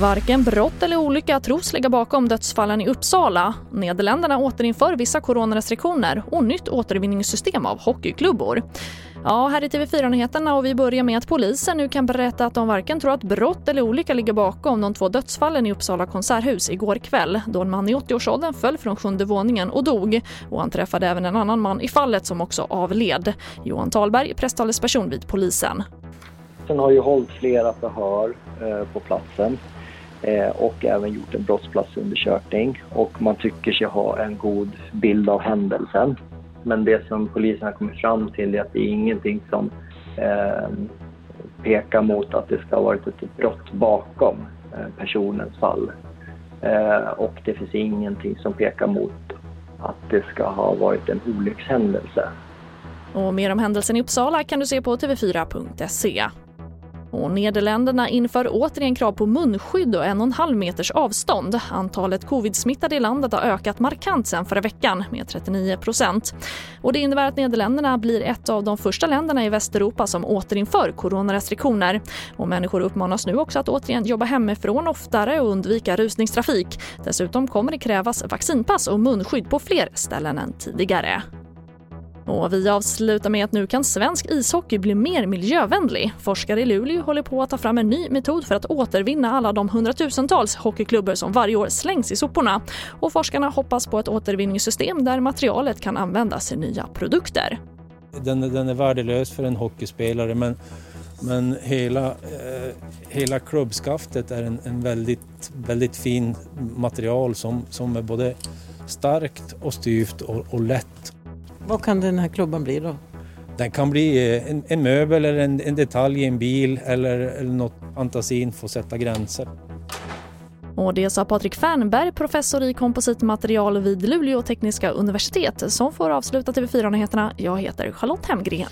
Varken brott eller olycka tros ligga bakom dödsfallen i Uppsala. Nederländerna återinför vissa coronarestriktioner och nytt återvinningssystem av hockeyklubbor. Ja, här är TV4-nyheterna och vi börjar med att polisen nu kan berätta att de varken tror att brott eller olycka ligger bakom de två dödsfallen i Uppsala konserthus igår kväll då en man i 80-årsåldern föll från sjunde våningen och dog. Och han träffade även en annan man i fallet som också avled. Johan Talberg, presstalesperson vid polisen. Polisen har ju hållit flera förhör eh, på platsen eh, och även gjort en brottsplatsundersökning och man tycker sig ha en god bild av händelsen. Men det som polisen har kommit fram till är att det är ingenting som eh, pekar mot att det ska ha varit ett brott bakom eh, personens fall. Eh, och det finns ingenting som pekar mot att det ska ha varit en olyckshändelse. Och mer om händelsen i Uppsala kan du se på tv4.se. Och Nederländerna inför återigen krav på munskydd och en och en halv meters avstånd. Antalet covid-smittade i landet har ökat markant sen förra veckan med 39 procent. Och det innebär att Nederländerna blir ett av de första länderna i Västeuropa som återinför coronarestriktioner. Och människor uppmanas nu också att återigen jobba hemifrån oftare och undvika rusningstrafik. Dessutom kommer det krävas vaccinpass och munskydd på fler ställen än tidigare. Och vi avslutar med att nu kan svensk ishockey bli mer miljövänlig. Forskare i Luleå håller på att ta fram en ny metod för att återvinna alla de hundratusentals hockeyklubbor som varje år slängs i soporna. Och forskarna hoppas på ett återvinningssystem där materialet kan användas i nya produkter. Den, den är värdelös för en hockeyspelare men, men hela, eh, hela klubbskaftet är en, en väldigt, väldigt fin material som, som är både starkt och styvt och, och lätt. Vad kan den här klubban bli då? Den kan bli eh, en, en möbel eller en, en, detalj i en bil eller, eller något fantasin får sätta gränser. Och det sa Patrik Fernberg, professor i kompositmaterial vid Luleå tekniska universitet som får avsluta TV4-nyheterna. Jag heter Charlotte Hemgren.